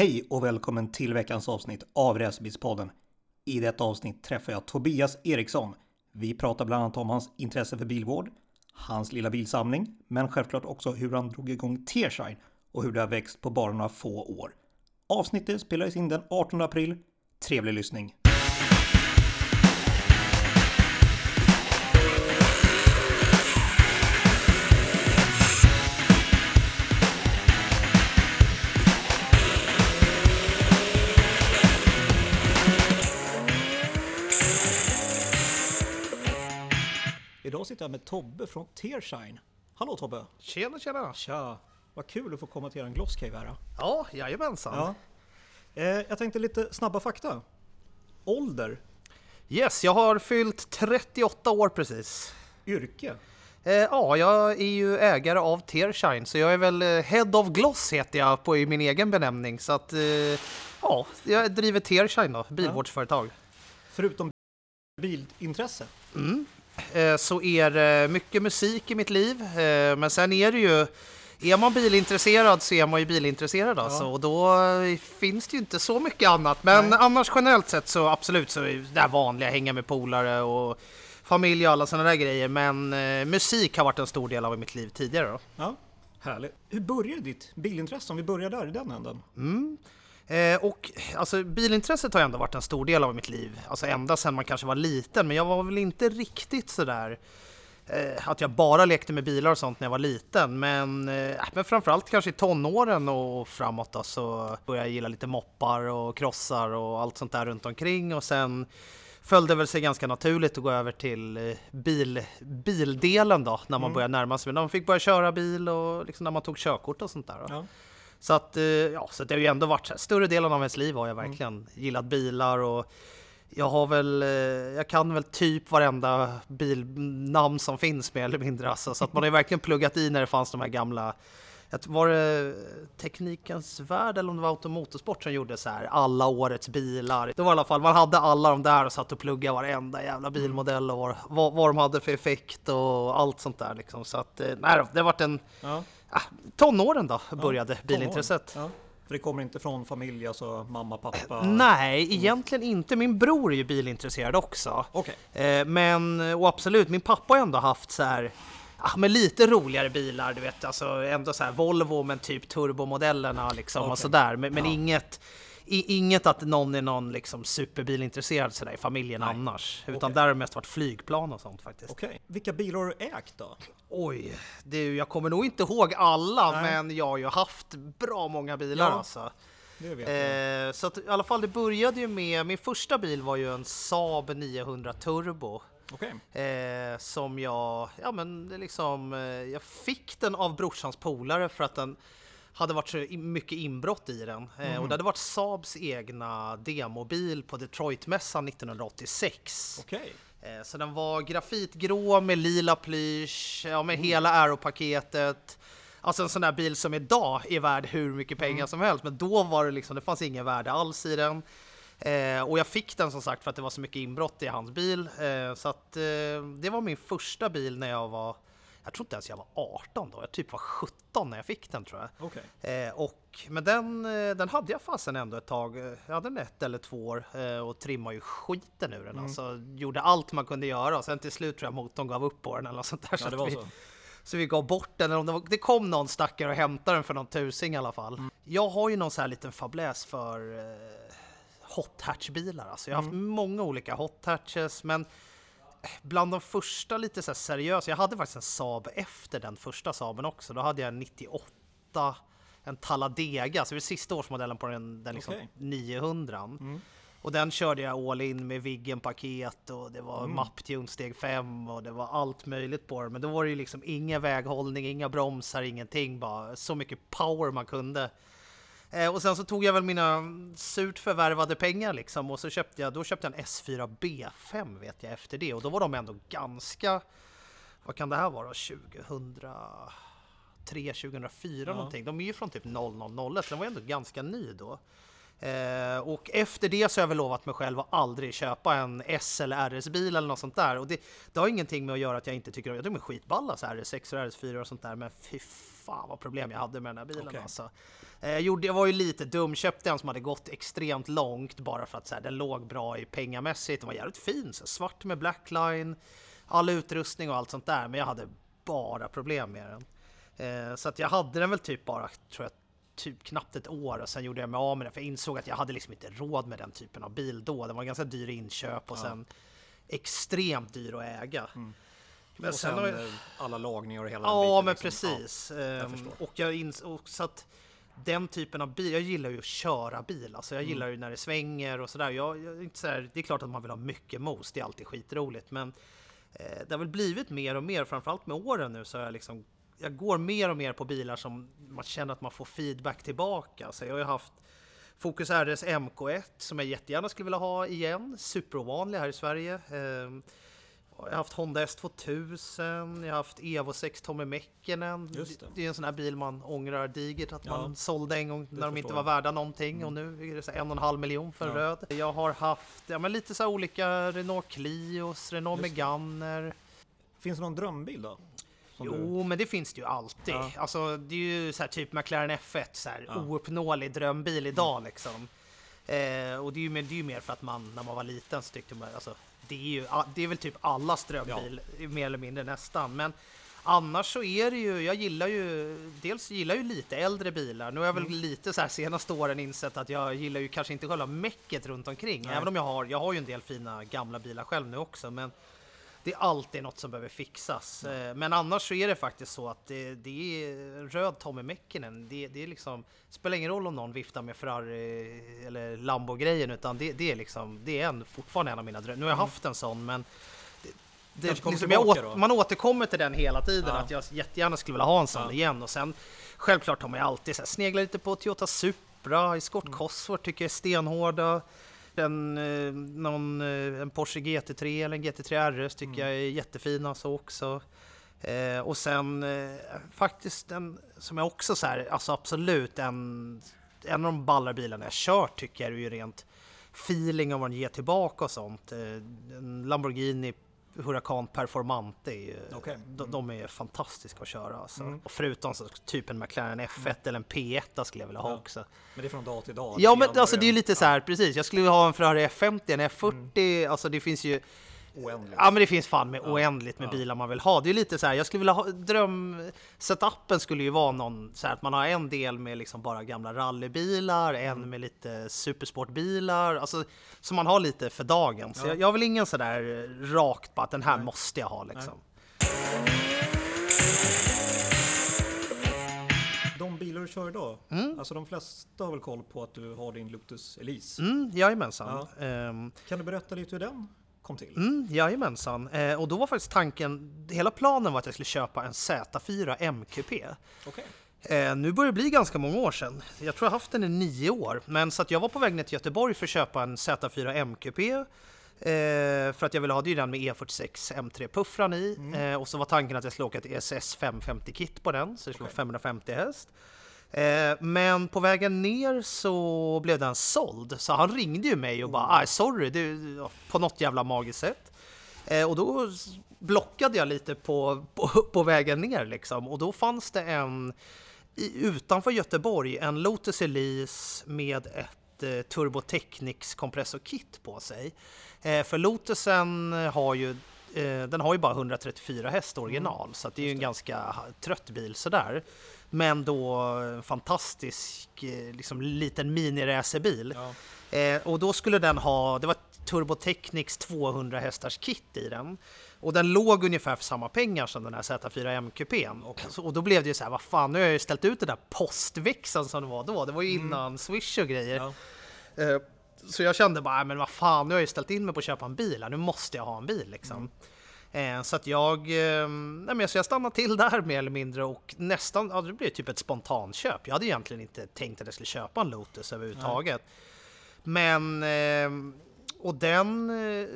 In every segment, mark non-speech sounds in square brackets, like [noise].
Hej och välkommen till veckans avsnitt av Racerbilspodden. I detta avsnitt träffar jag Tobias Eriksson. Vi pratar bland annat om hans intresse för bilvård, hans lilla bilsamling, men självklart också hur han drog igång Tearshine och hur det har växt på bara några få år. Avsnittet spelades in den 18 april. Trevlig lyssning! Sitter jag med Tobbe från Tearshine. Hallå Tobbe! Tjena tjena! Tja! Vad kul att få komma till en Glosscave här. Ja, jajamensan. Ja. Eh, jag tänkte lite snabba fakta. Ålder, Yes, jag har fyllt 38 år precis. yrke, Eh, ja, jag är ju ägare av Tearshine, så jag är väl eh, Head of Gloss heter jag på i min egen benämning. Så att, eh, ja, jag driver Tearshine då, bilvårdsföretag. förutom bilintresse. Eh, så är det mycket musik i mitt liv, eh, men sen är det ju är man bilintresserad så är man ju bilintresserad alltså, och då eh, finns det ju inte så mycket annat. Men Nej. annars generellt sett så absolut så är det vanliga, hänga med polare och familj och alla sådana där grejer. Men eh, musik har varit en stor del av mitt liv tidigare då. Ja, härligt. Hur började ditt bilintresse om vi börjar där i den änden? Eh, och alltså bilintresset har ändå varit en stor del av mitt liv, alltså ända sedan man kanske var liten. Men jag var väl inte riktigt sådär eh, att jag bara lekte med bilar och sånt när jag var liten. Men, eh, men framförallt kanske i tonåren och framåt då, så började jag gilla lite moppar och krossar och allt sånt där runt omkring. Och sen föll det väl sig ganska naturligt att gå över till eh, bil, bildelen då, när man började närma sig. När man fick börja köra bil och liksom när man tog körkort och sånt där. Ja. Så att, eh, ja, så att det har ju ändå varit så här, större delen av ens liv har jag verkligen gillat bilar och jag har väl, eh, jag kan väl typ varenda bilnamn som finns mer eller mindre alltså, så att man har ju verkligen pluggat i när det fanns de här gamla var det Teknikens Värld eller om det var Automotorsport som gjorde så här alla årets bilar. Det var i alla fall, man hade alla de där och satt och pluggade varenda jävla bilmodell och vad, vad, de hade för effekt och allt sånt där liksom. Så att, eh, nej det har varit en, Ja. Ah, tonåren då började bilintresset. Ja. För det kommer inte från familj, alltså mamma, pappa? Nej, egentligen inte. Min bror är ju bilintresserad också. Okej. Eh, men, och absolut, min pappa har ändå haft så här, ja, men lite roligare bilar, du vet, alltså ändå så här Volvo men typ turbomodellerna liksom Okej. och sådär. Men, men Ja. inget, i, inget att någon är någon liksom superbilintresserad sådär i familjen Nej. annars. Utan Okej. där har det mest varit flygplan och sånt faktiskt. Okej. Vilka bilar har du ägt då? Oj, ju- jag kommer nog inte ihåg alla, Nej. men jag har ju haft bra många bilar Ja. alltså. Eh, så att, i alla fall det började ju med, min första bil var ju en Saab 900 Turbo. Okej. Eh, som jag, ja men det liksom, eh, jag fick den av brorsans polare för att den hade varit så mycket inbrott i den. Eh, Och det hade varit Saabs egna demobil på Detroitmässan 1986. Okej. Eh, Så den var grafitgrå med lila plysch, ja, med hela aeropaketet. Alltså en sån där bil som idag är värd hur mycket pengar som helst, men då var det liksom, det fanns ingen värde alls i den. Eh, och jag fick den som sagt för att det var så mycket inbrott i hans bil. Eh, så att eh, det var min första bil när jag var, jag tror inte ens jag var 18 då, jag typ var 17 när jag fick den tror jag. Okej. Eh, och, men den, eh, den hade jag fasen ändå ett tag. Jag hade den ett eller två år eh, och trimmade ju skiten ur den. Alltså, gjorde allt man kunde göra och sen till slut tror jag motorn gav upp på den eller något sånt där. Ja, så, det var vi, så. så vi gav bort den. Eller om det, kom någon stackare och hämtade den för någon tusing i alla fall. Jag har ju någon så här liten fabläs för eh, hot hatch-bilar. Alltså, jag har haft många olika hot hatches, men bland de första lite så seriösa, jag hade faktiskt en Saab efter den första Saaben också. Då hade jag en 98, en Talladega, så det var sista årsmodellen på den, den liksom Okej. 900. Och den körde jag all in med Viggen-paket och det var mapptune steg 5 och det var allt möjligt på den. Men då var det ju liksom ingen väghållning, inga bromsar, ingenting, bara så mycket power man kunde. Eh, och sen så tog jag väl mina surt förvärvade pengar liksom och så köpte jag, då köpte jag en S4 B5 vet jag efter det och då var de ändå ganska, vad kan det här vara, 2003, 2004 någonting. De är ju från typ 0001 så den var ändå ganska ny då. Eh, och efter det så har jag väl lovat mig själv att aldrig köpa en S eller RS-bil eller något sånt där. Och det, det har ingenting med att göra att jag inte tycker om, jag tycker de är skitballa så här RS6 och RS4 och sånt där. Men fy fan vad problem jag hade med den här bilen Okej. alltså. Eh, Jag, gjorde, jag var ju lite dum, köpte en som hade gått extremt långt bara för att så här, den låg bra i pengamässigt. Den var jävligt fin, så här, svart med blackline, all utrustning och allt sånt där. Men jag hade bara problem med den. Eh, Så att jag hade den väl typ bara, tror jag, typ knappt ett år och sen gjorde jag mig av med den för jag insåg att jag hade liksom inte råd med den typen av bil då. Den var ganska dyr i inköp och sen extremt dyr att äga. Men Mm. och sen har jag- eh, alla lagningar och hela Ja, den biten, men liksom. precis. jag Ehm, och jag insåg så att den typen av bil, jag gillar ju att köra bil. Alltså Mm. jag gillar ju när det svänger och sådär. Jag, jag, inte så här, det är klart att man vill ha mycket mos, det är alltid skitroligt. Men eh, det har väl blivit mer och mer, framförallt med åren nu så har jag liksom jag går mer och mer på bilar som man känner att man får feedback tillbaka. Så jag har ju haft Focus RS MK1 som jag jättegärna skulle vilja ha igen. Superovanlig här i Sverige. Ehm, jag har haft Honda S2000, jag har haft Evo 6 Tommy Mäkinen. Det. det är en sån här bil man ångrar digert att Ja, man sålde en gång när de inte var värda någonting och nu är det så en och en halv miljon för Ja. röd. Jag har haft ja, men lite så olika Renault Clios, Renault Just det. Megane. Finns det någon drömbil då? Som du- Jo, men det finns det ju alltid. Ja. Alltså, det är ju så här typ McLaren F1, så här, Ja. Mm. ouppnåelig drömbil idag liksom. Eh, och det är, ju, mer- det är ju mer för att man, när man var liten så tyckte man, alltså, det är ju, det är väl typ allas drömbil, mer eller mindre nästan. Men annars så är det ju, jag gillar ju, dels gillar ju lite äldre bilar. Nu har jag väl Mm. lite så här senaste åren insett att jag gillar ju kanske inte själva mecket runt omkring. Nej. Även om jag har, jag har ju en del fina gamla bilar själv nu också. Men det är alltid något som behöver fixas. Eh, Men annars så är det faktiskt så att det, det är röd Tommy Mäkinen. Det, det är liksom, spelar ingen roll om någon viftar med Ferrari eller Lambo-grejen utan det, det är liksom, det är en, fortfarande en av mina drömmar. Nu har jag haft en sån men det, liksom tillbaka åt, då? man återkommer till den hela tiden, Ja. att jag jättegärna skulle vilja ha en sån Ja. igen. Och sen självklart har man ju alltid så här, sneglat lite på Toyota Supra, Escort Mm. Cosworth tycker jag är stenhårda. En, eh, någon, eh, en Porsche GT3 eller en GT3 RS tycker Mm. jag är jättefina så också. Eh, och sen eh, faktiskt en som jag också så här, alltså absolut en, en av de ballare bilarna jag kört tycker jag är ju rent feeling vad den ger tillbaka och sånt. Eh, en Lamborghini Huracan Performante, är ju, Okej. de, de är fantastiska att köra. Alltså. Mm. Och förutom så, typ en McLaren F1 eller en P1 skulle jag vilja ha Ja. också. Men det är från dag till dag. Ja men alltså det är ju lite så här, precis. Jag skulle vilja ha en Ferrari F50, en F40, alltså det finns ju Oändligt. Ja men det finns fan med Ja, oändligt med ja. bilar man vill ha. Det är lite så här, jag skulle vilja ha, dröm... Setupen skulle ju vara någon så här att man har en del med liksom bara gamla rallybilar, en Mm. med lite supersportbilar, alltså som man har lite för dagen. Så Ja. jag, jag väl ingen så där rakt på att den här måste jag ha liksom. De bilar du kör idag, alltså de flesta har väl koll på att du har din Lotus Elise. Mm, jajamensan. Ehm, Kan du berätta lite hur den kom till? Mm, jajamensan. Eh, och då var faktiskt tanken, hela planen var att jag skulle köpa en Z4 MQP. Okej. Eh, nu börjar det bli ganska många år sedan. Jag tror jag haft den i nio år. Men så att jag var på väg ner till Göteborg för att köpa en Z4 MQP. Eh, för att jag ville ha det ju den med E46 M3-puffran i. Eh, och så var tanken att jag skulle åka ett ESS 550 kit på den, så det skulle vara 550 häst. Eh, men på vägen ner så blev den såld, så han ringde ju mig och bara ah, “sorry” det, på något jävla magiskt sätt. Eh, och då blockade jag lite på, på, på vägen ner liksom. Och då fanns det en utanför Göteborg, en Lotus Elise med ett eh, Turbo Technics kompressorkit på sig. Eh, för Lotusen har ju eh, den har ju bara 134 häst original, så att det är ju en ganska trött bil sådär. Men då en fantastisk eh, liksom, liten mini-racerbil. Ja. Eh, och då skulle den ha, det var Turbo Technics 200 hästars kit i den. Och den låg ungefär för samma pengar som den här Z4 MQP. Okej. Så, och då blev det ju så här, vad fan, nu har jag ju ställt ut den där postväxeln som det var då. Det var ju innan Swish och grejer. Ja. Eh, Så jag kände bara, "Nej, men vad fan, nu har jag ju ställt in mig på att köpa en bil här. nu måste jag ha en bil liksom. Eh, Så att jag, eh, nej men så jag stannade till där mer eller mindre och nästan, ja, det blev typ ett spontanköp. Jag hade egentligen inte tänkt att jag skulle köpa en Lotus överhuvudtaget. Men, eh, och den, eh,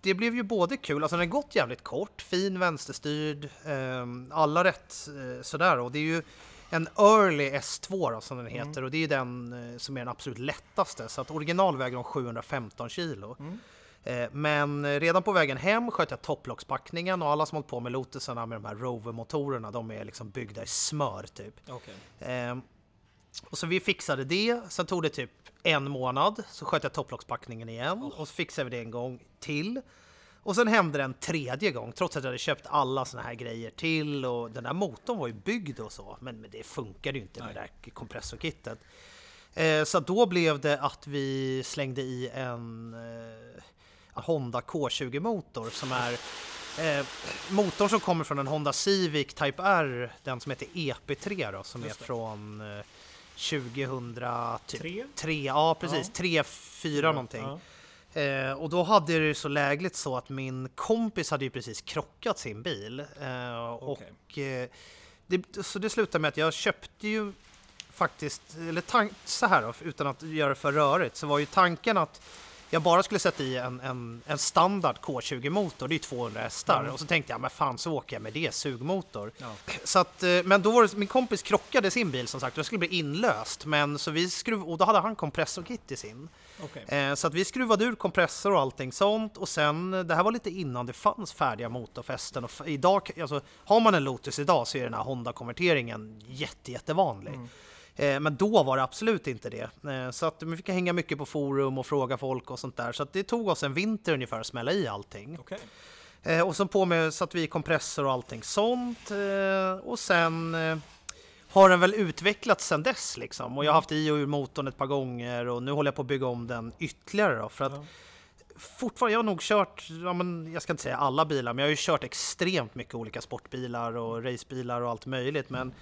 det blev ju både kul, alltså den har gått jävligt kort, fin vänsterstyrd, eh, alla rätt eh, sådär och det är ju en Early S2 då, som den heter och det är ju den eh, som är den absolut lättaste så att original väger de 715 kilo. Eh, Men eh, redan på vägen hem sköt jag topplockspackningen och alla som hållit på med Lotusarna med de här Rover-motorerna de är liksom byggda i smör typ. Okej. Ehm, och så vi fixade det, sen tog det typ en månad, så sköt jag topplockspackningen igen och så fixade vi det en gång till. Och sen hände det en tredje gång, trots att jag hade köpt alla såna här grejer till och den där motorn var ju byggd och så, men, men det funkade ju inte med det där kompressorkittet. Eh, så då blev det att vi slängde i en eh, Honda K20-motor som är eh, motorn som kommer från en Honda Civic Type R, den som heter EP3 då, som är från eh, 2003. Tre? Ja, precis. 3, 4 någonting. Ja. Eh, och då hade det så lägligt så att min kompis hade ju precis krockat sin bil. Eh, Och eh, det, så det slutade med att jag köpte ju faktiskt, eller tank, så här då, utan att göra det för rörigt, så var ju tanken att jag bara skulle sätta i en, en, en standard K20-motor, det är ju 200 hästar. Mm. Och så tänkte jag, men fan så åker jag med det, sugmotor. Ja. [clears throat] Så att, eh, men då var det, min kompis krockade sin bil som sagt, och det skulle bli inlöst. Men så vi skruv, och då hade han kompressorkit i sin. Okej. Eh, så att vi skruvade ur kompressor och allting sånt. Och sen, eh, det här var lite innan det fanns färdiga motorfästen. Och idag, alltså, har man en Lotus idag så är den här Honda-konverteringen jätte, jättevanlig. Eh, Men då var det absolut inte det. Eh, Så att vi fick hänga mycket på forum och fråga folk och sånt där. Så det tog oss en vinter ungefär att smälla i allting. Okej. Eh, och så på med satt vi i kompressor och allting sånt. Eh, och sen eh, har den väl utvecklats sen dess liksom. Och jag har haft i och ur motorn ett par gånger och nu håller jag på att bygga om den ytterligare då. För att Ja. fortfarande, jag har nog kört, ja, men jag ska inte säga alla bilar, men jag har ju kört extremt mycket olika sportbilar och racebilar och allt möjligt. Men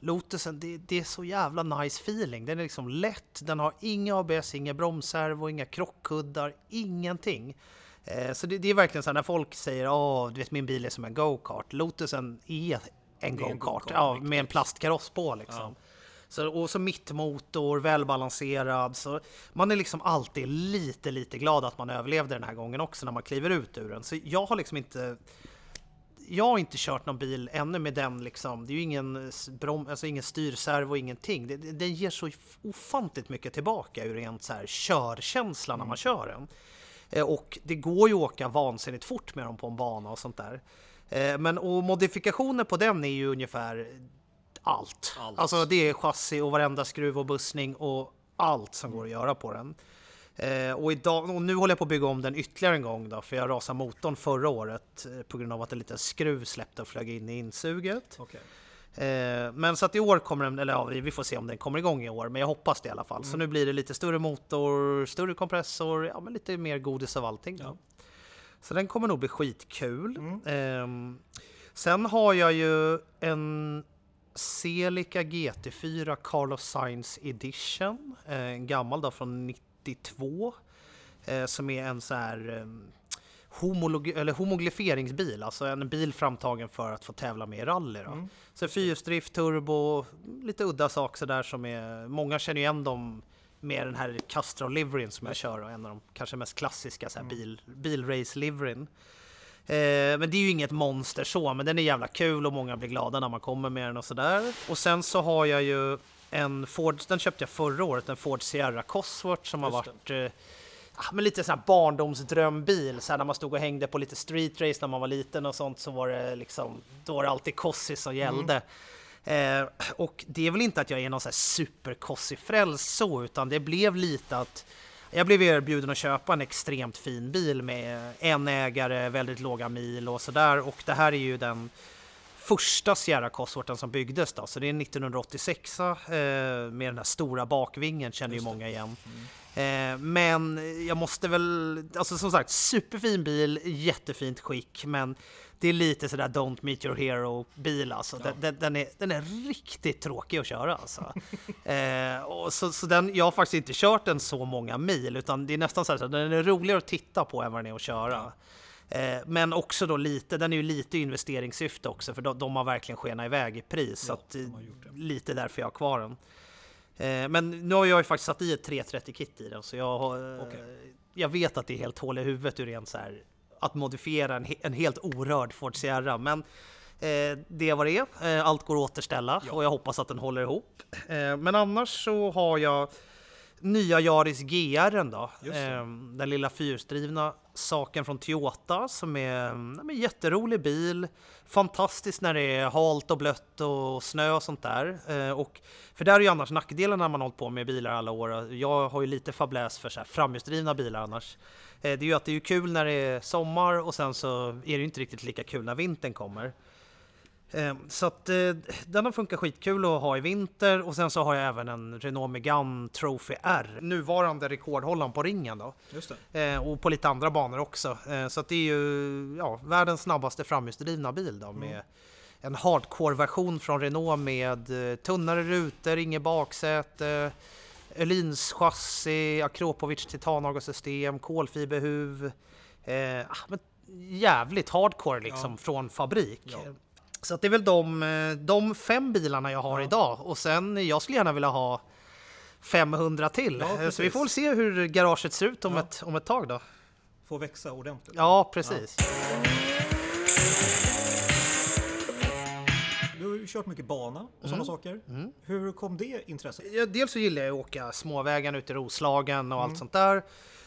Lotusen, det, det är så jävla nice feeling. Den är liksom lätt, den har inga ABS, inga bromsservo, inga krockkuddar, ingenting. Eh, så det, det är verkligen så här när folk säger åh, du vet min bil är som en go-kart. Lotusen är en go-kart, go-kart, ja, med en plastkaross på liksom. Så, och så mittmotor, välbalanserad. Så man är liksom alltid lite, lite glad att man överlevde den här gången också när man kliver ut ur den. Så jag har liksom inte... Jag har inte kört någon bil ännu med den liksom. Det är ju ingen, brom, alltså ingen styrservo, ingenting. Det, det, den ger så ofantligt mycket tillbaka ur rent så här körkänsla när man kör den. Eh, Och det går ju att åka vansinnigt fort med dem på en bana och sånt där. Eh, Men och modifikationer på den är ju ungefär allt. Allt. Alltså det är chassi och varenda skruv och bussning och allt som går att göra på den. Eh, och, idag, och nu håller jag på att bygga om den ytterligare en gång då, för jag rasade motorn förra året eh, på grund av att en liten skruv släppte och flög in i insuget. Okej. Eh, men så att i år kommer den, eller ja, vi får se om den kommer igång i år, men jag hoppas det i alla fall. Så nu blir det lite större motor, större kompressor, ja men lite mer godis av allting. Ja. Så den kommer nog bli skitkul. Ehm, sen har jag ju en Celica GT4 Carlos Sainz Edition, eh, en gammal då från 92, eh, som är en så här um, homolog- eller homoglyferingsbil, alltså en bil framtagen för att få tävla med i rally. Då. Så fyrhjulsdrift, turbo, lite udda saker sådär som är, många känner ju igen dem med den här Castrol liveryn som jag kör och en av de kanske mest klassiska så här bil, bilrace liveryn. Eh, men det är ju inget monster så, men den är jävla kul och många blir glada när man kommer med den och sådär. Och sen så har jag ju en Ford, den köpte jag förra året, en Ford Sierra Cosworth som har Just varit eh, ja, men lite sån här barndomsdrömbil, så här när man stod och hängde på lite street race när man var liten och sånt så var det liksom, då var det alltid Cossi som gällde. Eh, och det är väl inte att jag är någon så här super Cossi-frälst så, utan det blev lite att jag blev erbjuden att köpa en extremt fin bil med en ägare, väldigt låga mil och sådär. Och det här är ju den första Sierra Cosworthen som byggdes då, så det är en 1986 eh, med den här stora bakvingen känner ju Just det. många igen. Eh, men jag måste väl, alltså som sagt, superfin bil, jättefint skick, men det är lite sådär Don't Meet Your Hero bil alltså. Ja. Den, den, är, den är riktigt tråkig att köra alltså. [laughs] eh, och så, så den, jag har faktiskt inte kört den så många mil, utan det är nästan så så den är roligare att titta på än vad den är att köra. Eh, men också då lite, den är ju lite investeringssyfte också, för de, de har verkligen skenat iväg i pris. så Ja, att, eh, lite därför jag har kvar den. Eh, men nu har jag ju faktiskt satt i ett 330-kit i den, så jag, har, eh, Okej. jag vet att det är helt hål i huvudet ur rent så här, att modifiera en, en helt orörd Ford Sierra. Men eh, det var det är. Eh, allt går att återställa Ja. och jag hoppas att den håller ihop. Eh, men annars så har jag nya Yaris GR då. Ehm, den lilla fyrhjulsdrivna saken från Toyota som är en jätterolig bil. Fantastiskt när det är halt och blött och snö och sånt där. Eh, och, för där är ju annars nackdelen när man hållit på med bilar alla år. Jag har ju lite fabläs för så här framhjulsdrivna bilar annars. Eh, det är ju att det är kul när det är sommar och sen så är det ju inte riktigt lika kul när vintern kommer. Eh, Så att eh, den har funkat skitkul att ha i vinter och sen så har jag även en Renault Megane Trophy R. Nuvarande rekordhållaren på ringen då. Just det. Eh, och på lite andra banor också. Eh, så att det är ju ja, världens snabbaste framhjulsdrivna bil då med en hardcore-version från Renault med eh, tunnare rutor, inget baksäte, Öhlins chassi, Akropovic titanavgassystem, kolfiberhuv. Eh, men jävligt hardcore liksom Ja. från fabrik. Ja. Så det är väl de, eh, de fem bilarna jag har Ja. idag. Och sen, jag skulle gärna vilja ha 500 till. Ja, Eh, så vi får väl se hur garaget ser ut om, Ja. ett, om ett tag då. Får växa ordentligt. Ja, precis. Du har ju kört mycket bana och sådana saker. Hur kom det intresset? Ja, dels så gillar jag att åka småvägen ut i Roslagen och allt sånt där.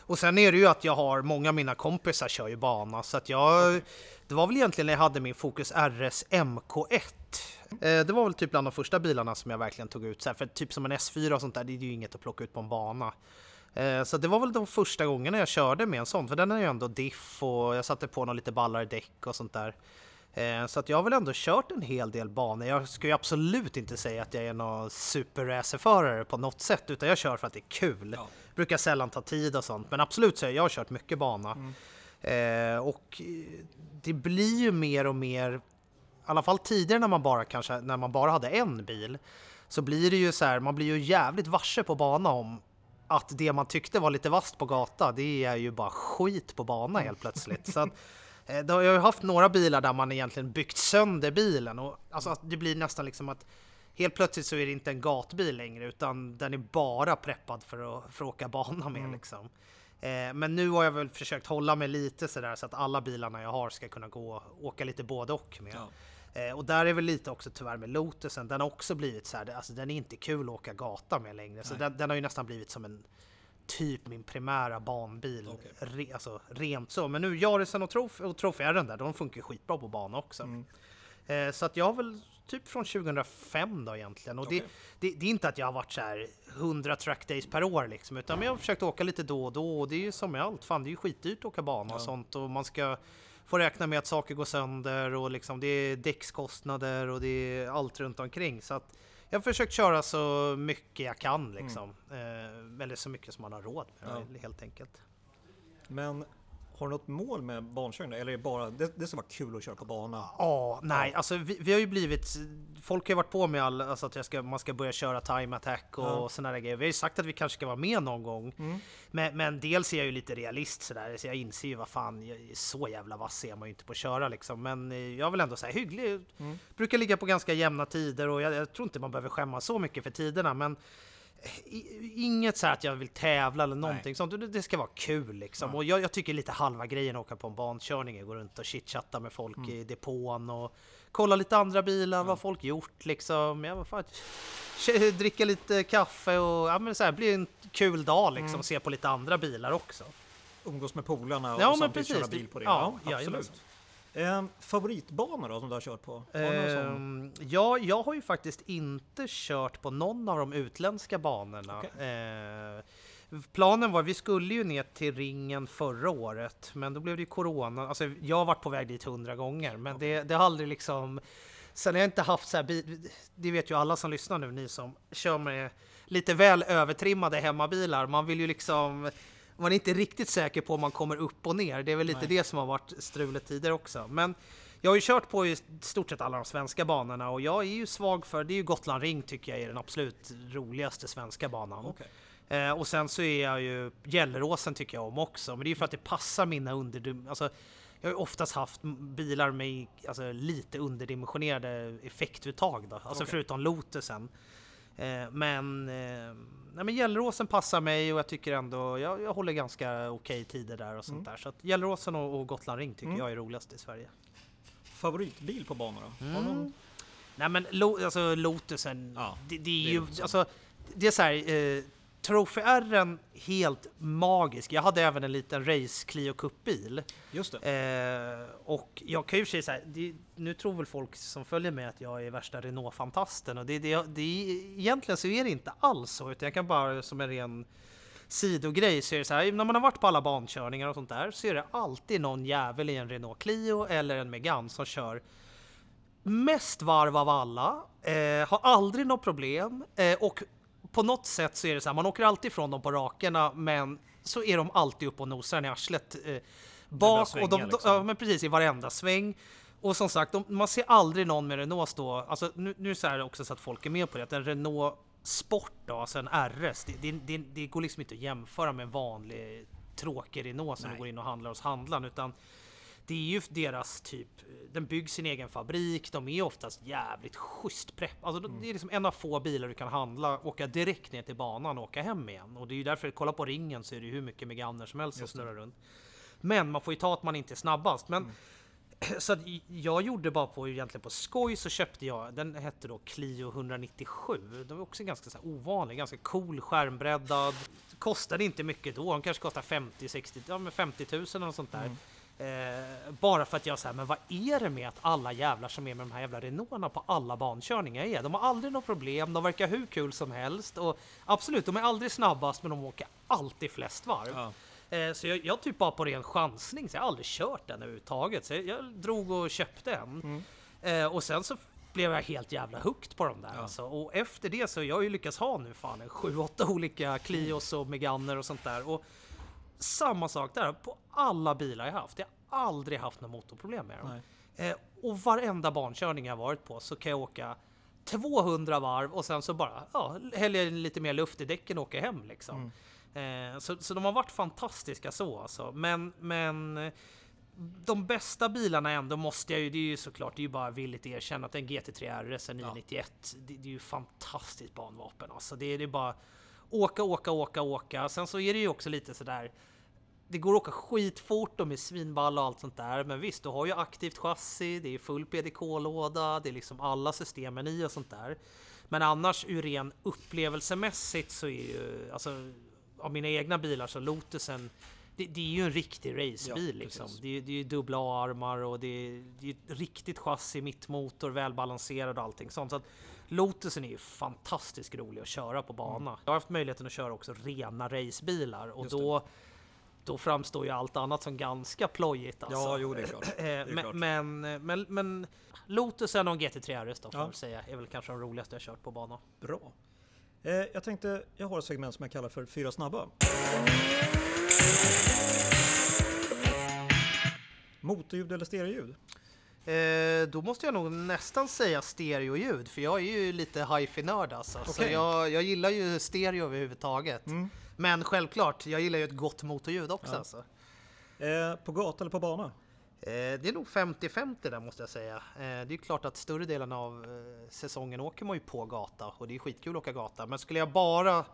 Och sen är det ju att jag har, många av mina kompisar kör ju bana, så att jag... Det var väl egentligen när jag hade min Focus RS MK1. Eh, Det var väl typ bland de första bilarna som jag verkligen tog ut, så här, för typ som en S4 och sånt där, det är ju inget att plocka ut på en bana. Eh, Så det var väl de första gångerna jag körde med en sån, för den är ju ändå diff och jag satte på någon lite ballare däck och sånt där. Eh, Så att jag har väl ändå kört en hel del banor. Jag ska ju absolut inte säga att jag är någon superracerförare på något sätt, utan jag kör för att det är kul. Ja. Brukar sällan ta tid och sånt, men absolut så har jag kört mycket bana. Eh, och eh, det blir ju mer och mer, i alla fall tidigare när man bara kanske, när man bara hade en bil, så blir det ju så här, man blir ju jävligt varse på bana om att det man tyckte var lite vasst på gata, det är ju bara skit på bana helt plötsligt. Så att, eh, då har jag ju haft några bilar där man egentligen byggt sönder bilen och alltså det blir nästan liksom att helt plötsligt så är det inte en gatbil längre utan den är bara preppad för att, för att åka bana med liksom. Eh, Men nu har jag väl försökt hålla mig lite sådär så att alla bilarna jag har ska kunna gå åka lite både och med. Ja. Eh, och där är väl lite också tyvärr med Lotusen, den har också blivit så här, alltså den är inte kul att åka gata med längre. Så den, den har ju nästan blivit som en typ min primära banbil. Okej. Re, alltså rent så. Men nu Jarisen och, Trof och Trofären där, de funkar ju skitbra på bana också. Mm. Eh, så att jag har väl typ från 2005 då egentligen. Och Okej. det, det, det är inte att jag har varit så här 100 track days per år liksom, utan jag har försökt åka lite då och då. Och det är ju som med allt, fan det är ju skitdyrt att åka bana och Ja. sånt. Och man ska få räkna med att saker går sönder och liksom det är däckskostnader och det är allt runt omkring. Så att jag har försökt köra så mycket jag kan liksom. Eh, eller så mycket som man har råd med Ja. helt enkelt. Men har du något mål med bankörning? Eller är det bara det, det ska vara kul att köra på bana? Ja, nej, alltså vi, vi har ju blivit... Folk har ju varit på med all, alltså att jag ska, man ska börja köra time attack och Ja. där grejer. Vi har ju sagt att vi kanske ska vara med någon gång. Mm. Men, men dels är jag ju lite realist sådär, så jag inser ju vad fan, jag, så jävla vass är man ju inte på att köra liksom. Men eh, jag vill ändå säga hygglig. Mm. Brukar ligga på ganska jämna tider och jag, jag tror inte man behöver skämmas så mycket för tiderna. Men inget så att jag vill tävla eller någonting sånt. Det, ska vara kul liksom. Ja. Och jag, jag tycker lite halva grejen att åka på en bankörning gå runt och chitchatta med folk Mm. i depån och kolla lite andra bilar, vad folk gjort liksom. Ja, vad fan, [laughs] dricka lite kaffe och ja, men så här, bli en kul dag liksom. Mm. Se på lite andra bilar också. Umgås med polarna och Ja, samtidigt precis. köra bil på det? Ja, absolut. Eh, favoritbana då som du har kört på? Har? Ehm, ja, jag har ju faktiskt inte kört på någon av de utländska banorna. Okej. Eh, planen var, vi skulle ju ner till ringen förra året, men då blev det ju corona. Alltså, jag har varit på väg dit hundra gånger, men det, det har aldrig liksom... Sen har jag inte haft så här, det vet ju alla som lyssnar nu, ni som kör med lite väl övertrimmade hemmabilar. Man vill ju liksom... Man är inte riktigt säker på om man kommer upp och ner. Det är väl lite Nej. det som har varit strulet tidigare också. Men jag har ju kört på i stort sett alla de svenska banorna och jag är ju svag för, det är ju Gotland Ring tycker jag är den absolut roligaste svenska banan. Okej. Eh, och sen så är jag ju, Gelleråsen tycker jag om också, men det är ju för att det passar mina under... Alltså, jag har ju oftast haft bilar med alltså, lite underdimensionerade effektuttag då, alltså Okej. förutom Lotusen. Eh, men, eh, nej, men Gelleråsen passar mig och jag tycker ändå, jag, jag håller ganska okej tider där och sånt Mm. där. Så att Gelleråsen och, och Gotland Ring tycker Mm. jag är roligast i Sverige. Favoritbil på bana då? Mm. någon? Nej men Lo, alltså Lotusen, Ja, det, det är det är ju, Lotusen. alltså, det är så här, eh, Trophy R helt magisk. Jag hade även en liten race Clio Cup-bil. Just det. Eh, och jag kan ju säga så här, det, nu tror väl folk som följer mig att jag är värsta Renault-fantasten och det, det, det, egentligen så är det inte alls så, utan jag kan bara som en ren sidogrej så är det så här, när man har varit på alla bankörningar och sånt där så är det alltid någon jävel i en Renault Clio eller en Megane som kör mest varv av alla, eh, har aldrig något problem eh, och på något sätt så är det så här, man åker alltid ifrån dem på rakerna men så är de alltid upp och nosar i arslet eh, bak svänga, och de, liksom. ja, men precis i varenda sväng. Och som sagt, de, man ser aldrig någon med Renault stå, alltså nu, nu så är det också så att folk är med på det, att en Renault Sport då, alltså en RS, det, det, det, det går liksom inte att jämföra med en vanlig tråkig Renault som Nej. går in och handlar hos handlaren, utan det är ju deras typ, den byggs sin egen fabrik, de är oftast jävligt schysst prepp. Alltså Mm. det är liksom en av få bilar du kan handla, åka direkt ner till banan och åka hem igen. Och det är ju därför, kolla på ringen så är det ju hur mycket Meganer som helst som snurrar runt. Men man får ju ta att man inte är snabbast. Men Mm. [clears throat] så jag gjorde bara på egentligen på skoj så köpte jag, den hette då Clio 197. Den var också ganska så här ovanlig, ganska cool, skärmbreddad. Kostade inte mycket då, den kanske kostar 50, 60, ja men 50 000 eller sånt där. Eh, bara för att jag säger, men vad är det med att alla jävlar som är med de här jävla Renaulterna på alla bankörningar är? De har aldrig något problem, de verkar hur kul som helst och absolut, de är aldrig snabbast men de åker alltid flest varv. Ja. Eh, Så jag, jag typ bara på ren chansning, så jag har aldrig kört den överhuvudtaget. Så jag, jag drog och köpte en. Eh, och sen så blev jag helt jävla hooked på dem där. Ja. Alltså. Och efter det så jag har ju lyckats ha nu fan en sju, åtta olika Clios och Meganer och sånt där. Och samma sak där, på alla bilar jag haft. Jag har aldrig haft något motorproblem med dem. Eh, och varenda bankörning jag varit på så kan jag åka 200 varv och sen så bara ja, häller jag lite mer luft i däcken och åker hem liksom. Eh, så, så de har varit fantastiska så alltså. Men, men de bästa bilarna ändå måste jag ju, det är ju såklart, det är ju bara villigt erkänna att en GT3 RS, en 991, det, det är ju fantastiskt banvapen alltså. Det, är- det är bara åka, åka, åka, åka. Sen så är det ju också lite sådär det går att åka skitfort, de är svinballa och allt sånt där. Men visst, du har ju aktivt chassi, det är full PDK-låda, det är liksom alla systemen i och sånt där. Men annars ur ren upplevelsemässigt så är ju, alltså av mina egna bilar så Lotusen, det, det är ju en riktig racebil Ja, liksom. Det är, det är ju dubbla A-armar och det är, det är ett riktigt chassi, mittmotor, välbalanserad och allting sånt. Så att Lotusen är ju fantastiskt rolig att köra på bana. Jag har haft möjligheten att köra också rena racebilar och Mm. Just det. Då framstår ju allt annat som ganska plojigt alltså. Ja, jo det är klart. [clears throat] Det är Eh, klart. men, men, men, men Lotusen och GT3 RS då får Ja. jag väl säga är väl kanske de roligaste jag kört på bana. Bra. Eh, jag tänkte, jag har ett segment som jag kallar för Fyra snabba. Motorljud eller stereoljud? Eh, då måste jag nog nästan säga stereoljud, för jag är ju lite hifi-nörd alltså. Så Okej. jag, jag gillar ju stereo överhuvudtaget. Mm. Men självklart, jag gillar ju ett gott motorljud också Ja. alltså. Eh, på gata eller på bana? Eh, det är nog 50-50 där måste jag säga. Eh, det är ju klart att större delen av eh, säsongen åker man ju på gata och det är skitkul att åka gata. Men skulle jag bara...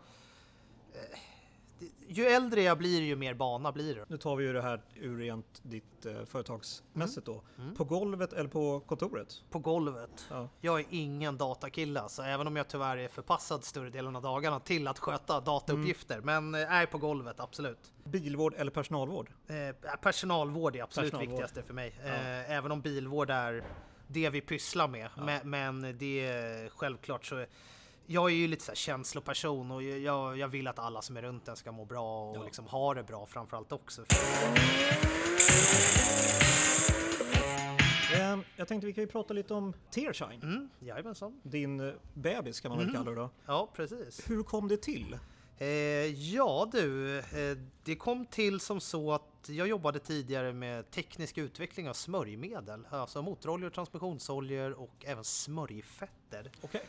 Eh, ju äldre jag blir ju mer bana blir det. Nu tar vi ju det här ur rent ditt eh, företagsmässigt då. Mm. På golvet eller på kontoret? På golvet. Ja. Jag är ingen datakille så även om jag tyvärr är förpassad större delen av dagarna till att sköta datauppgifter. Men eh, är på golvet, absolut. Bilvård eller personalvård? Eh, personalvård är absolut Personalvård. viktigaste för mig. Eh, även om bilvård är det vi pysslar med. Men, men det är självklart så jag är ju lite så här känsloperson och jag, jag vill att alla som är runt en ska må bra och Ja. liksom ha det bra framförallt också. Eh, jag tänkte vi kan ju prata lite om Tearshine. Mm, jajamensan. Din eh, bebis kan man Mm. väl kalla det då. Ja, precis. Hur kom det till? Eh, ja du, eh, det kom till som så att jag jobbade tidigare med teknisk utveckling av smörjmedel, alltså motoroljor, transmissionsoljor och även smörjfetter. Okej.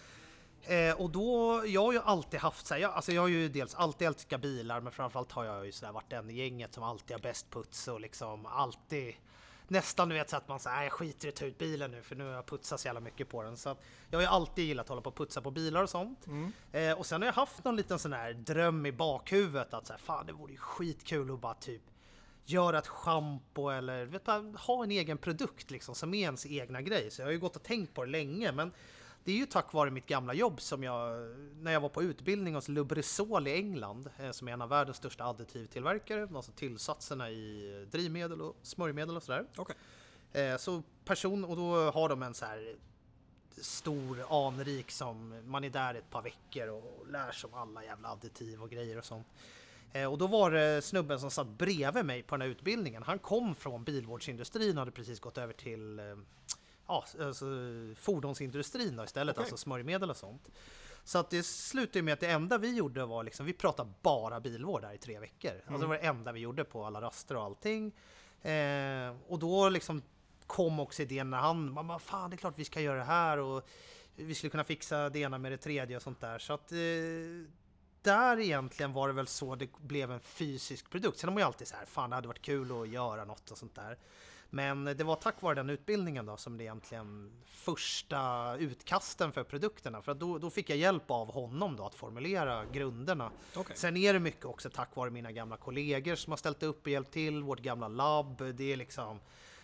Eh, och då, jag har ju alltid haft så här, jag, alltså jag har ju dels alltid älskat bilar men framförallt har jag ju sådär varit den i gänget som alltid har bäst puts och liksom alltid Nästan du vet så att man säger jag skiter i att ta ut bilen nu för nu har jag putsat så jävla mycket på den. Så att jag har ju alltid gillat att hålla på och putsa på bilar och sånt. Eh, och sen har jag haft någon liten sån här dröm i bakhuvudet att så här, fan det vore ju skitkul att bara typ göra ett schampo eller vet du, ha en egen produkt liksom som är ens egna grej. Så jag har ju gått och tänkt på det länge men det är ju tack vare mitt gamla jobb som jag, när jag var på utbildning hos Lubrizol i England, eh, som är en av världens största additivtillverkare, alltså tillsatserna i drivmedel och smörjmedel och sådär. Okej. Eh, Så person, och då har de en så här stor anrik som man är där ett par veckor och lär sig om alla jävla additiv och grejer och sånt. Eh, Och då var det snubben som satt bredvid mig på den här utbildningen. Han kom från bilvårdsindustrin och hade precis gått över till ja, alltså fordonsindustrin då istället, Okej. alltså smörjmedel och sånt. Så att det slutade med att det enda vi gjorde var liksom, vi pratade bara bilvård där i tre veckor. Alltså det var det enda vi gjorde på alla raster och allting. Eh, och då liksom kom också idén när han, man bara, fan det är klart vi ska göra det här och vi skulle kunna fixa det ena med det tredje och sånt där. Så att eh, där egentligen var det väl så det blev en fysisk produkt. Sen har man ju alltid så här, fan det hade varit kul att göra något och sånt där. Men det var tack vare den utbildningen då som det egentligen första utkasten för produkterna. För att då, då fick jag hjälp av honom då att formulera grunderna. Okej. Sen är det mycket också tack vare mina gamla kollegor som har ställt upp och hjälpt till, vårt gamla labb. Det är liksom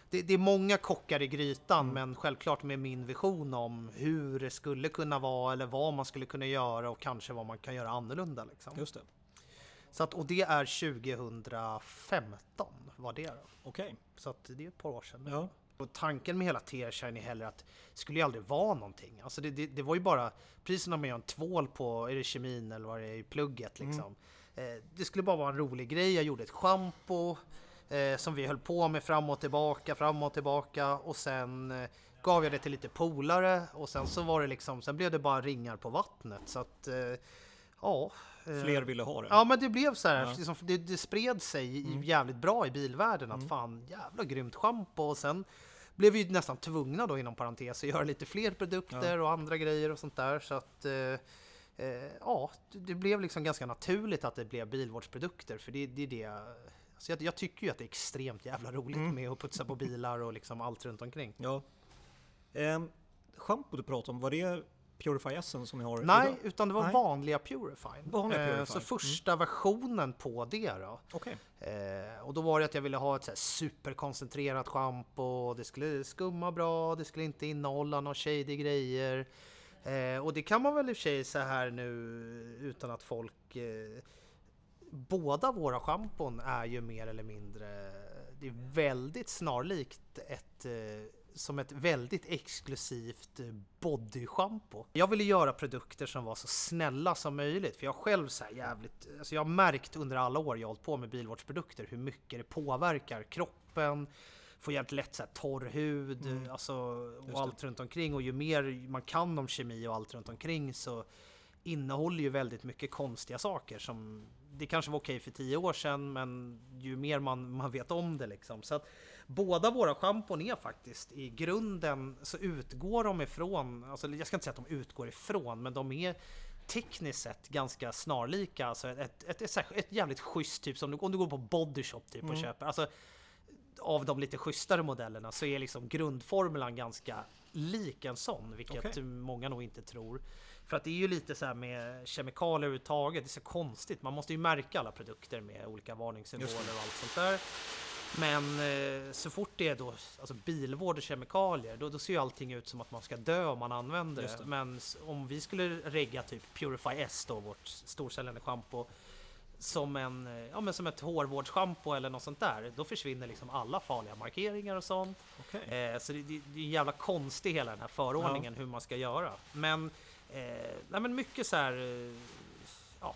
det, det är många kockar i grytan, men självklart med min vision om hur det skulle kunna vara eller vad man skulle kunna göra och kanske vad man kan göra annorlunda. Liksom. Just det. Så att, och det är 2015 var det då. Okej. Så att det är ett par år sedan. Ja. Och tanken med hela T-shine är heller att det skulle ju aldrig vara någonting. Alltså det, det, det var ju bara, precis som när man gör en tvål på, är det kemin eller vad det är i plugget liksom. Eh, det skulle bara vara en rolig grej. Jag gjorde ett schampo eh, som vi höll på med fram och tillbaka, fram och tillbaka och sen eh, gav jag det till lite polare och sen så var det liksom, sen blev det bara ringar på vattnet så att eh, ja. Eh, Fler ville ha det. Ja men det blev så här, Ja. liksom, det, det spred sig i- jävligt bra i bilvärlden att fan jävla grymt schampo och sen blev vi ju nästan tvungna då inom parentes att göra lite fler produkter och andra grejer och sånt där så att eh, eh, ja, det- blev liksom ganska naturligt att det blev bilvårdsprodukter för det, det är det alltså jag, jag tycker ju att det är extremt jävla roligt med att putsa på bilar och liksom allt runt omkring. Ja. Ehm, Schampo du pratade om, var det Purify som ni har Nej, idag? utan det var Nej. vanliga Purify. Vanliga Eh, Purify. Så första versionen på det då. Okej. Eh, och då var det att jag ville ha ett så superkoncentrerat schampo, det skulle skumma bra, det skulle inte innehålla några shady grejer. Eh, och det kan man väl i och för sig så här nu utan att folk... Båda våra schampon är ju mer eller mindre, det är väldigt snarlikt ett som ett väldigt exklusivt eh, bodyschampo. Jag ville göra produkter som var så snälla som möjligt för jag själv så jävligt, alltså jag har märkt under alla år jag hållit på med bilvårdsprodukter hur mycket det påverkar kroppen, får jävligt lätt så här torr hud, alltså, och allt runt omkring och ju mer man kan om kemi och allt runt omkring så innehåller ju väldigt mycket konstiga saker som det kanske var okej för tio år sedan men ju mer man, man vet om det liksom. Så att båda våra schampon är faktiskt i grunden så utgår de ifrån, alltså jag ska inte säga att de utgår ifrån men de är tekniskt sett ganska snarlika. Alltså ett, ett, ett, ett, jävligt schysst typ som du, om du går på bodyshop typ och köper. Alltså, av de lite schysstare modellerna så är liksom grundformulan ganska lik en sån, vilket Okej. många nog inte tror. För att det är ju lite så här med kemikalier överhuvudtaget, det är så konstigt. Man måste ju märka alla produkter med olika varningssymboler och allt sånt där. Men eh, så fort det är då alltså bilvård och kemikalier, då, då ser ju allting ut som att man ska dö om man använder det. det. Men om vi skulle regga typ Purify S då, vårt storsäljande schampo, som, en, eh, ja, men som ett hårvårdsschampo eller något sånt där, då försvinner liksom alla farliga markeringar och sånt. Okej. Eh, så det, det, det är en jävla konstig hela den här förordningen hur man ska göra. Men, eh, nej, men mycket så här, eh, ja,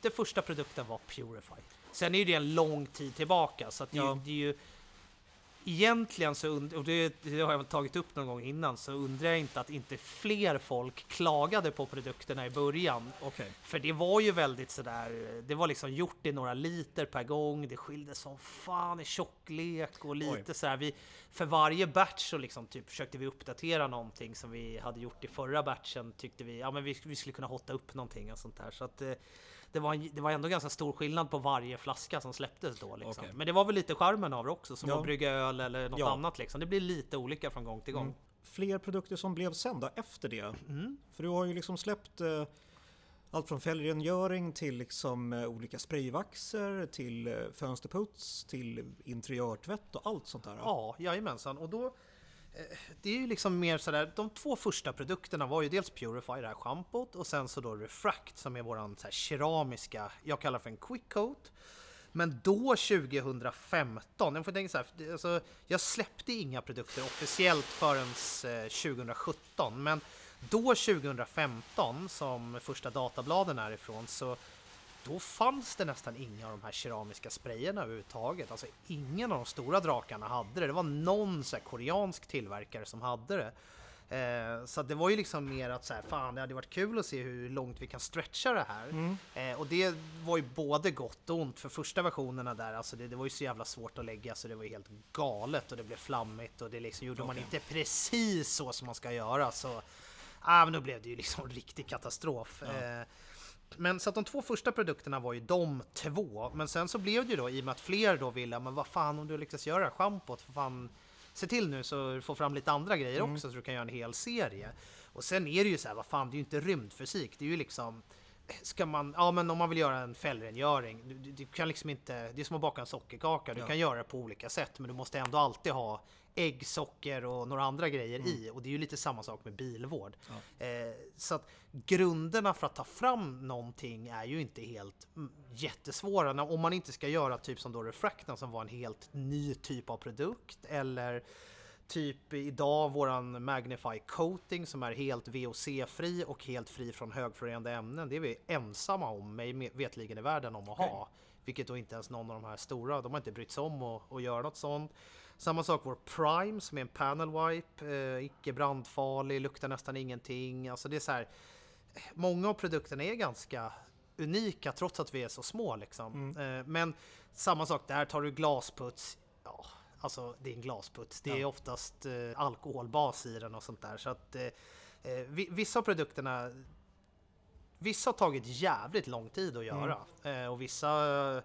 den första produkten var Purify. Sen är ju det en lång tid tillbaka så att det, Ja. ju- det är ju Egentligen så, und- och det, det har jag väl tagit upp någon gång innan, så undrar jag inte att inte fler folk klagade på produkterna i början. Okej. För det var ju väldigt sådär, det var liksom gjort i några liter per gång, det skilde som fan i tjocklek och lite Oj. så här. Vi, för varje batch så liksom typ försökte vi uppdatera någonting som vi hade gjort i förra batchen tyckte vi, ja men vi, vi skulle kunna hotta upp någonting och sånt där. Så att eh, det var, en- det var ändå ganska stor skillnad på varje flaska som släpptes då liksom. Okej. Men det var väl lite charmen av det också, som Ja. att brygga öl eller något Ja. annat liksom. Det blir lite olika från gång till gång. Mm. Fler produkter som blev sen då efter det? Mm. För du har ju liksom släppt eh, allt från fälgrengöring till liksom eh, olika sprayvaxer till eh, fönsterputs till interiörtvätt och allt sånt där. Ja, jajamensan. Och då Eh, det är ju liksom mer sådär, de två första produkterna var ju dels Purify, det här schampot, och sen så då Refract som är våran så här keramiska, jag kallar för en quick coat. Men då 2015, jag får tänka så här, alltså, jag släppte inga produkter officiellt förrän eh, 2017, men då 2015 som första databladen är ifrån så då fanns det nästan inga av de här keramiska sprayerna överhuvudtaget. Alltså ingen av de stora drakarna hade det. Det var någon så koreansk tillverkare som hade det. Eh, så det var ju liksom mer att så här, fan det hade varit kul att se hur långt vi kan stretcha det här. Mm. Eh, och det var ju både gott och ont för första versionerna där, alltså det, det, var ju så jävla svårt att lägga så det var ju helt galet och det blev flammigt och det liksom gjorde okay. man inte precis så som man ska göra så ah, men då blev det ju liksom riktig katastrof. Ja. Eh, men så att de två första produkterna var ju de två, men sen så blev det ju då i och med att fler då ville, men vad fan om du lyckas göra schampot, för fan se till nu så du får fram lite andra grejer mm. också så du kan göra en hel serie. Och sen är det ju så här, vad fan, det är ju inte rymdfysik, det är ju liksom Ska man, ja men om man vill göra en fällrengöring, du, du kan liksom inte, det är som att baka en sockerkaka, du ja. kan göra det på olika sätt men du måste ändå alltid ha ägg, socker och några andra grejer mm. i. Och det är ju lite samma sak med bilvård. Ja. Eh, så att grunderna för att ta fram någonting är ju inte helt mm, jättesvåra. Om man inte ska göra typ som då Refractan som var en helt ny typ av produkt eller Typ idag våran Magnify Coating som är helt VOC-fri och helt fri från högfluorerande ämnen. Det är vi ensamma om, mig vetligen i världen, om att okay. ha. Vilket då inte ens någon av de här stora, de har inte brytt sig om att, att göra något sånt. Samma sak vår Prime som är en panel wipe, eh, icke brandfarlig, luktar nästan ingenting. Alltså det är så här, många av produkterna är ganska unika trots att vi är så små liksom. Mm. Eh, men samma sak där, tar du glasputs, ja, alltså det är en glasputs. Det är ja. oftast eh, alkoholbas i den och sånt där. Så att eh, eh vissa av produkterna Vissa har tagit jävligt lång tid att göra mm. Eh, och vissa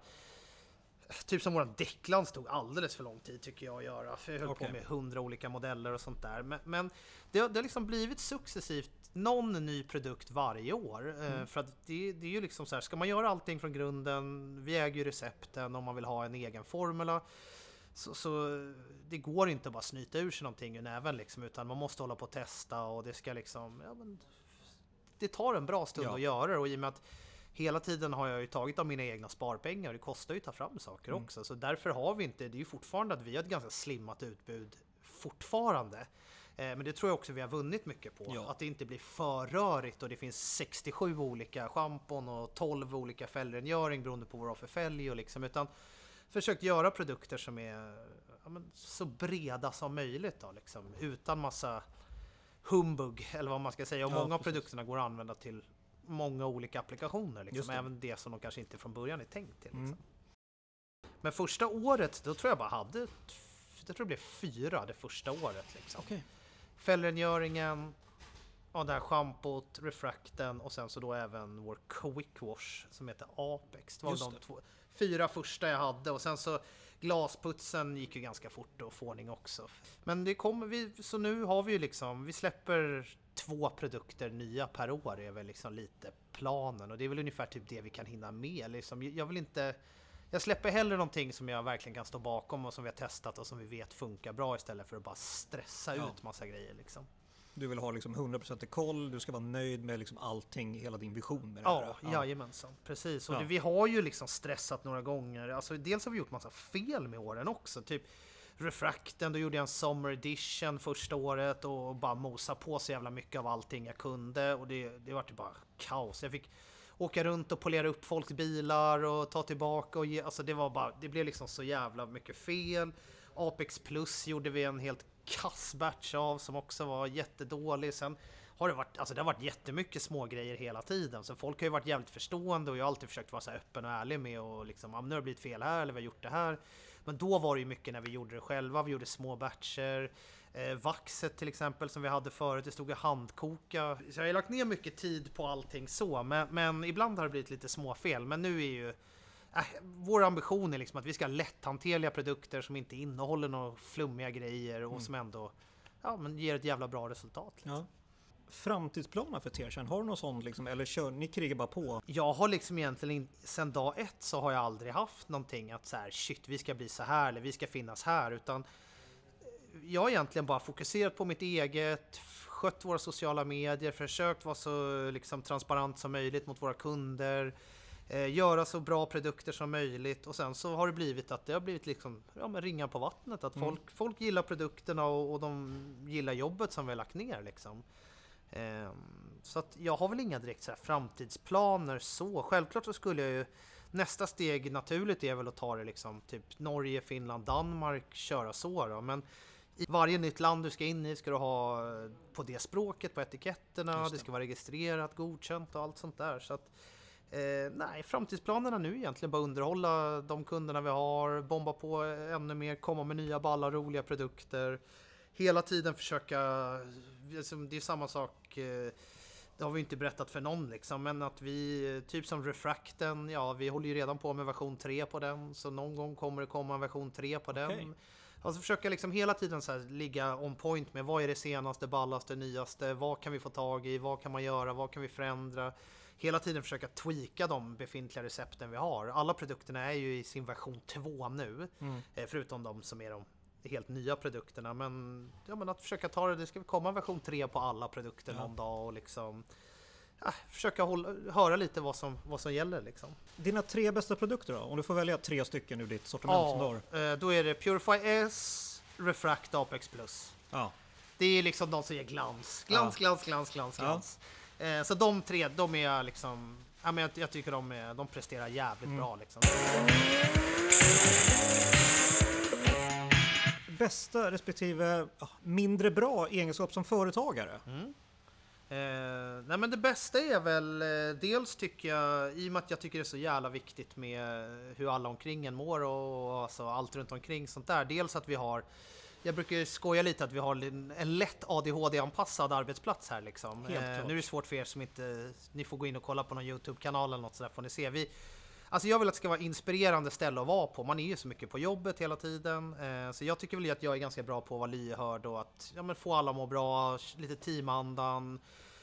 Typ som våran däcklans tog alldeles för lång tid tycker jag att göra. För jag höll okay. på med hundra olika modeller och sånt där. Men, men det, har, det har liksom blivit successivt någon ny produkt varje år. Eh, mm. För att det, det, är ju liksom så här, ska man göra allting från grunden, vi äger ju recepten om man vill ha en egen formula. Så, så, det går inte att bara snyta ur sig någonting ur näven liksom, utan man måste hålla på och testa och det ska liksom, ja, men, det tar en bra stund ja. att göra det och i och med att hela tiden har jag ju tagit av mina egna sparpengar. Det kostar ju att ta fram saker mm. också. Så därför har vi inte, det är ju fortfarande att vi har ett ganska slimmat utbud fortfarande. Eh, men det tror jag också vi har vunnit mycket på. Ja. Att det inte blir för rörigt och det finns 67 olika schampon och 12 olika fällrengöring beroende på vad du har för fälg och liksom. Utan försökt göra produkter som är ja, så breda som möjligt då, liksom, utan massa humbug eller vad man ska säga. Och ja, många av produkterna går att använda till många olika applikationer. Liksom. Det. Även det som de kanske inte från början är tänkt till. Liksom. Mm. Men första året, då tror jag bara hade, jag tror det blev fyra det första året. Liksom. Okay. Fällrengöringen, ja, det här schampot, refrakten och sen så då även vår quick wash som heter Apex. Det var Just de det. två, fyra första jag hade och sen så glasputsen gick ju ganska fort att få ordning också. Men det kommer vi, så nu har vi ju liksom, vi släpper två produkter nya per år är väl liksom lite planen och det är väl ungefär typ det vi kan hinna med. Liksom, jag vill inte... Jag släpper hellre någonting som jag verkligen kan stå bakom och som vi har testat och som vi vet funkar bra istället för att bara stressa ja. ut massa grejer. Liksom. Du vill ha liksom 100% koll, du ska vara nöjd med liksom allting, hela din vision med det ja, här. Ja, jajamensan. Precis. Och ja. vi har ju liksom stressat några gånger. Alltså, dels har vi gjort massa fel med åren också. Typ Refracten, då gjorde jag en Summer Edition första året och bara mosa på så jävla mycket av allting jag kunde och det, det var typ bara kaos. Jag fick åka runt och polera upp folks bilar och ta tillbaka och ge, alltså det var bara, det blev liksom så jävla mycket fel. Apex Plus gjorde vi en helt kass batch av som också var jättedålig. Sen har det varit, alltså det har varit jättemycket smågrejer hela tiden. Så folk har ju varit jävligt förstående och jag har alltid försökt vara så öppen och ärlig med och liksom, ah, nu har det blivit fel här eller vi har gjort det här. Men då var det ju mycket när vi gjorde det själva, vi gjorde små batcher. Eh, vaxet till exempel som vi hade förut, det stod ju handkoka. Så jag har lagt ner mycket tid på allting så, men, men ibland har det blivit lite småfel. Men nu är ju Äh, vår ambition är liksom att vi ska ha lätthanterliga produkter som inte innehåller några flummiga grejer och mm. som ändå ja, men ger ett jävla bra resultat. Liksom. Ja. Framtidsplaner för Tersan, har du något sånt liksom, eller kör ni krigar bara på? Jag har liksom egentligen sen dag ett så har jag aldrig haft någonting att så här shit vi ska bli så här eller vi ska finnas här utan jag har egentligen bara fokuserat på mitt eget, skött våra sociala medier, försökt vara så liksom, transparent som möjligt mot våra kunder, eh, göra så bra produkter som möjligt och sen så har det blivit att det har blivit liksom, ja, men på vattnet. Att folk, mm. folk gillar produkterna och, och, de gillar jobbet som vi har lagt ner. Liksom. Eh, så att jag har väl inga direkt så framtidsplaner så. Självklart så skulle jag ju Nästa steg naturligt är väl att ta det liksom typ Norge, Finland, Danmark, köra så då. Men i varje nytt land du ska in i ska du ha på det språket på etiketterna, det. det. ska vara registrerat, godkänt och allt sånt där. Så att, eh, nej, framtidsplanerna nu egentligen bara underhålla de kunderna vi har, bomba på ännu mer, komma med nya balla roliga produkter. Hela tiden försöka, det är samma sak eh, det har vi inte berättat för någon liksom, men att vi, typ som Refracten, ja vi håller ju redan på med version 3 på den, så någon gång kommer det komma en version 3 på okay. den. Alltså försöka liksom hela tiden så ligga on point med vad är det senaste, ballaste, nyaste, vad kan vi få tag i, vad kan man göra, vad kan vi förändra? Hela tiden försöka tweaka de befintliga recepten vi har. Alla produkterna är ju i sin version 2 nu, mm. Eh, förutom de som är de helt nya produkterna. Men, ja, men att försöka ta det, det ska komma version 3 på alla produkter ja. någon dag och liksom ja, försöka hålla, höra lite vad som, vad som gäller. Liksom. Dina tre bästa produkter då? Om du får välja tre stycken ur ditt sortiment ja, som du har? Eh, då är det Purify S, Refract Apex Plus. Ja. Det är liksom de som ger glans. Glans, ja. glans, glans, glans, glans. Eh, så de tre, de är liksom... Ja, men jag, jag tycker de, är, de presterar jävligt mm. bra liksom bästa respektive mindre bra egenskap som företagare? Mm. Eh, nej men det bästa är väl eh, dels tycker jag, i och med att jag tycker det är så jävla viktigt med hur alla omkring en mår och, och alltså allt runt omkring sånt där. Dels att vi har jag brukar skoja lite att vi har en lätt ADHD-anpassad arbetsplats här liksom. Eh, nu är det svårt för er som inte, ni får gå in och kolla på någon YouTube-kanal eller något sådär får ni se. Vi, Alltså jag vill att det ska vara inspirerande ställe att vara på. Man är ju så mycket på jobbet hela tiden. Eh, så jag tycker väl att jag är ganska bra på att vara lyhörd och att ja, men få alla att må bra, lite teamandan.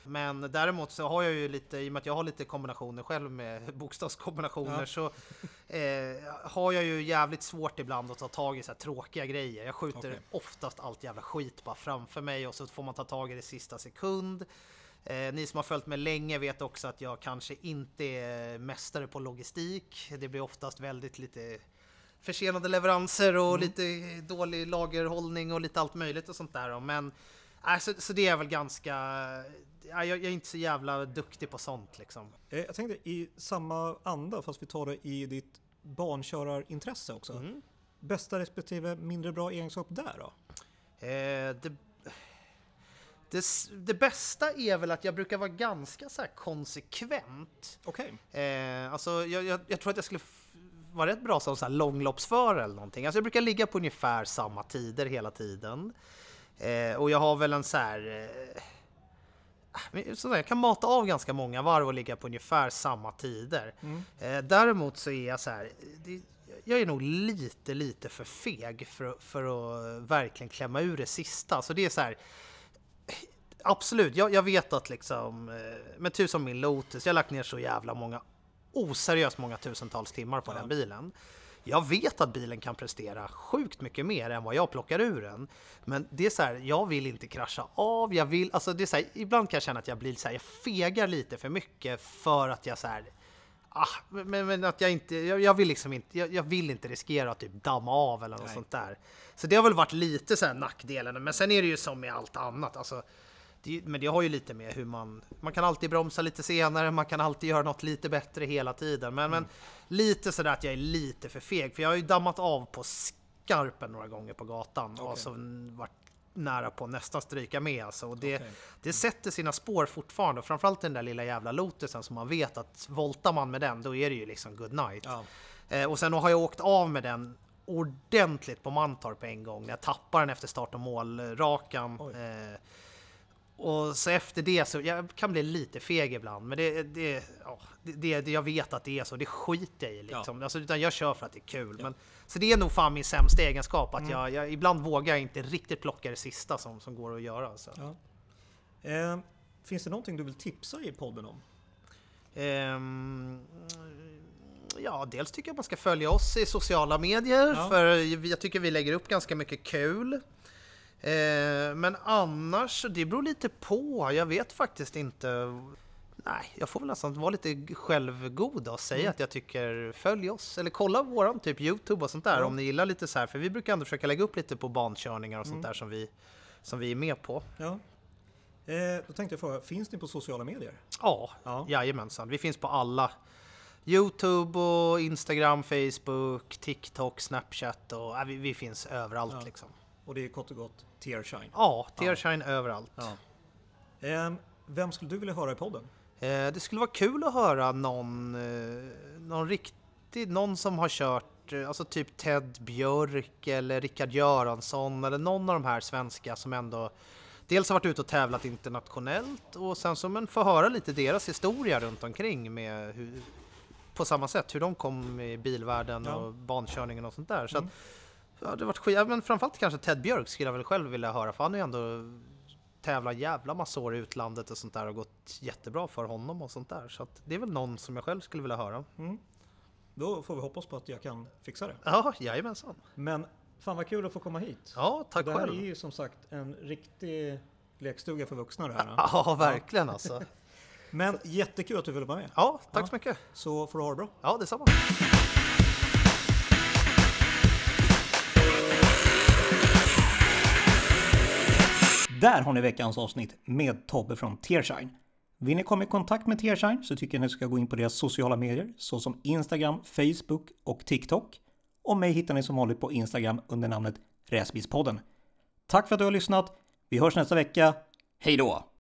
Men däremot så har jag ju lite, i och med att jag har lite kombinationer själv med [laughs] bokstavskombinationer ja. så eh, har jag ju jävligt svårt ibland att ta tag i så här tråkiga grejer. Jag skjuter okay. oftast allt jävla skit bara framför mig och så får man ta tag i det sista sekund. Eh, ni som har följt mig länge vet också att jag kanske inte är mästare på logistik. Det blir oftast väldigt lite försenade leveranser och mm. lite dålig lagerhållning och lite allt möjligt och sånt där. Men äh, så, det är väl ganska... Jag, jag, är inte så jävla duktig på sånt liksom. Eh, jag tänkte i samma anda, fast vi tar det i ditt bankörarintresse också. Mm. Bästa respektive mindre bra egenskap där då? Eh, det det, det, bästa är väl att jag brukar vara ganska så konsekvent. Okej. Okay. Eh, alltså, jag, jag, jag, tror att jag skulle vara rätt bra som så här långloppsförare eller någonting. Alltså, jag brukar ligga på ungefär samma tider hela tiden. Eh, och jag har väl en så här... Eh, så jag kan mata av ganska många varv och ligga på ungefär samma tider. Mm. Eh, däremot så är jag så här... Det, jag är nog lite, lite för feg för, för att verkligen klämma ur det sista. Så det är så här absolut, jag, jag, vet att liksom, eh, med tusen min Lotus, jag har lagt ner så jävla många, oseriöst många tusentals timmar på ja. den bilen. Jag vet att bilen kan prestera sjukt mycket mer än vad jag plockar ur den. Men det är så här, jag vill inte krascha av, jag vill, alltså det är så här, ibland kan jag känna att jag blir så här, jag fegar lite för mycket för att jag så här, ah, men, men, att jag inte, jag, jag vill liksom inte, jag, jag, vill inte riskera att typ damma av eller något Nej. sånt där. Så det har väl varit lite så här nackdelen, men sen är det ju som med allt annat, alltså det, men det har ju lite med hur man... Man kan alltid bromsa lite senare, man kan alltid göra något lite bättre hela tiden. Men, mm. men lite sådär att jag är lite för feg, för jag har ju dammat av på skarpen några gånger på gatan okay. och så varit nära på nästan stryka med alltså. Och det, okay. det sätter sina spår fortfarande, framförallt den där lilla jävla Lotusen som man vet att voltar man med den, då är det ju liksom good night. Ja. Eh, och sen har jag åkt av med den ordentligt på Mantorp en gång när jag tappade den efter start och mål-rakan. Eh, och så efter det så, jag kan bli lite feg ibland, men det, det, ja, det, det jag vet att det är så, det skiter jag i liksom. Ja. Alltså, utan jag kör för att det är kul. Ja. Men, så det är nog fan min sämsta egenskap, att mm. jag, jag, ibland vågar jag inte riktigt plocka det sista som, som går att göra. Så. Ja. Eh, finns det någonting du vill tipsa i podden om? Eh, ja, dels tycker jag man ska följa oss i sociala medier, för jag tycker vi lägger upp ganska mycket kul. Eh, men annars, det beror lite på. Jag vet faktiskt inte. Nej, jag får väl nästan vara lite självgod och säga mm. att jag tycker följ oss eller kolla våran typ Youtube och sånt där ja. om ni gillar lite så här. För vi brukar ändå försöka lägga upp lite på bankörningar och sånt mm. där som vi, som vi är med på. Ja. Eh, då tänkte jag fråga, finns ni på sociala medier? Ja, ja. jajamensan. Vi finns på alla. Youtube och Instagram, Facebook, TikTok, Snapchat och ja, vi, vi, finns överallt ja. liksom. Och det är kort och gott Tearshine? Ja, Tearshine ja. överallt. Ja. Eh, vem skulle du vilja höra i podden? Eh, det skulle vara kul att höra någon, eh, någon riktig, någon som har kört, eh, alltså typ Ted Björk eller Rickard Göransson eller någon av de här svenska som ändå dels har varit ute och tävlat internationellt och sen som en får höra lite deras historia runt omkring med hur, på samma sätt, hur de kom i bilvärlden ja. och bankörningen och sånt där. Så mm. att, ja, det varit skit, men framförallt kanske Ted Björk skulle jag väl själv vilja höra, för han är ju ändå tävlat jävla massa år i utlandet och sånt där och gått jättebra för honom och sånt där. Så det är väl någon som jag själv skulle vilja höra. Mm. Då får vi hoppas på att jag kan fixa det. Ja, jajamensan. Men fan vad kul att få komma hit. Ja, tack det själv. Det här är ju som sagt en riktig lekstuga för vuxna det här. [laughs] Ja, verkligen alltså. [laughs] Men jättekul att du ville vara med. Ja, tack ja. så mycket. Så får du ha det bra. Ja, detsamma. Där har ni veckans avsnitt med Tobbe från Tearshine. Vill ni komma i kontakt med Tearshine så tycker jag ni ska gå in på deras sociala medier såsom Instagram, Facebook och TikTok. Och mig hittar ni som vanligt på Instagram under namnet Räsbispodden. Tack för att du har lyssnat. Vi hörs nästa vecka. Hej då!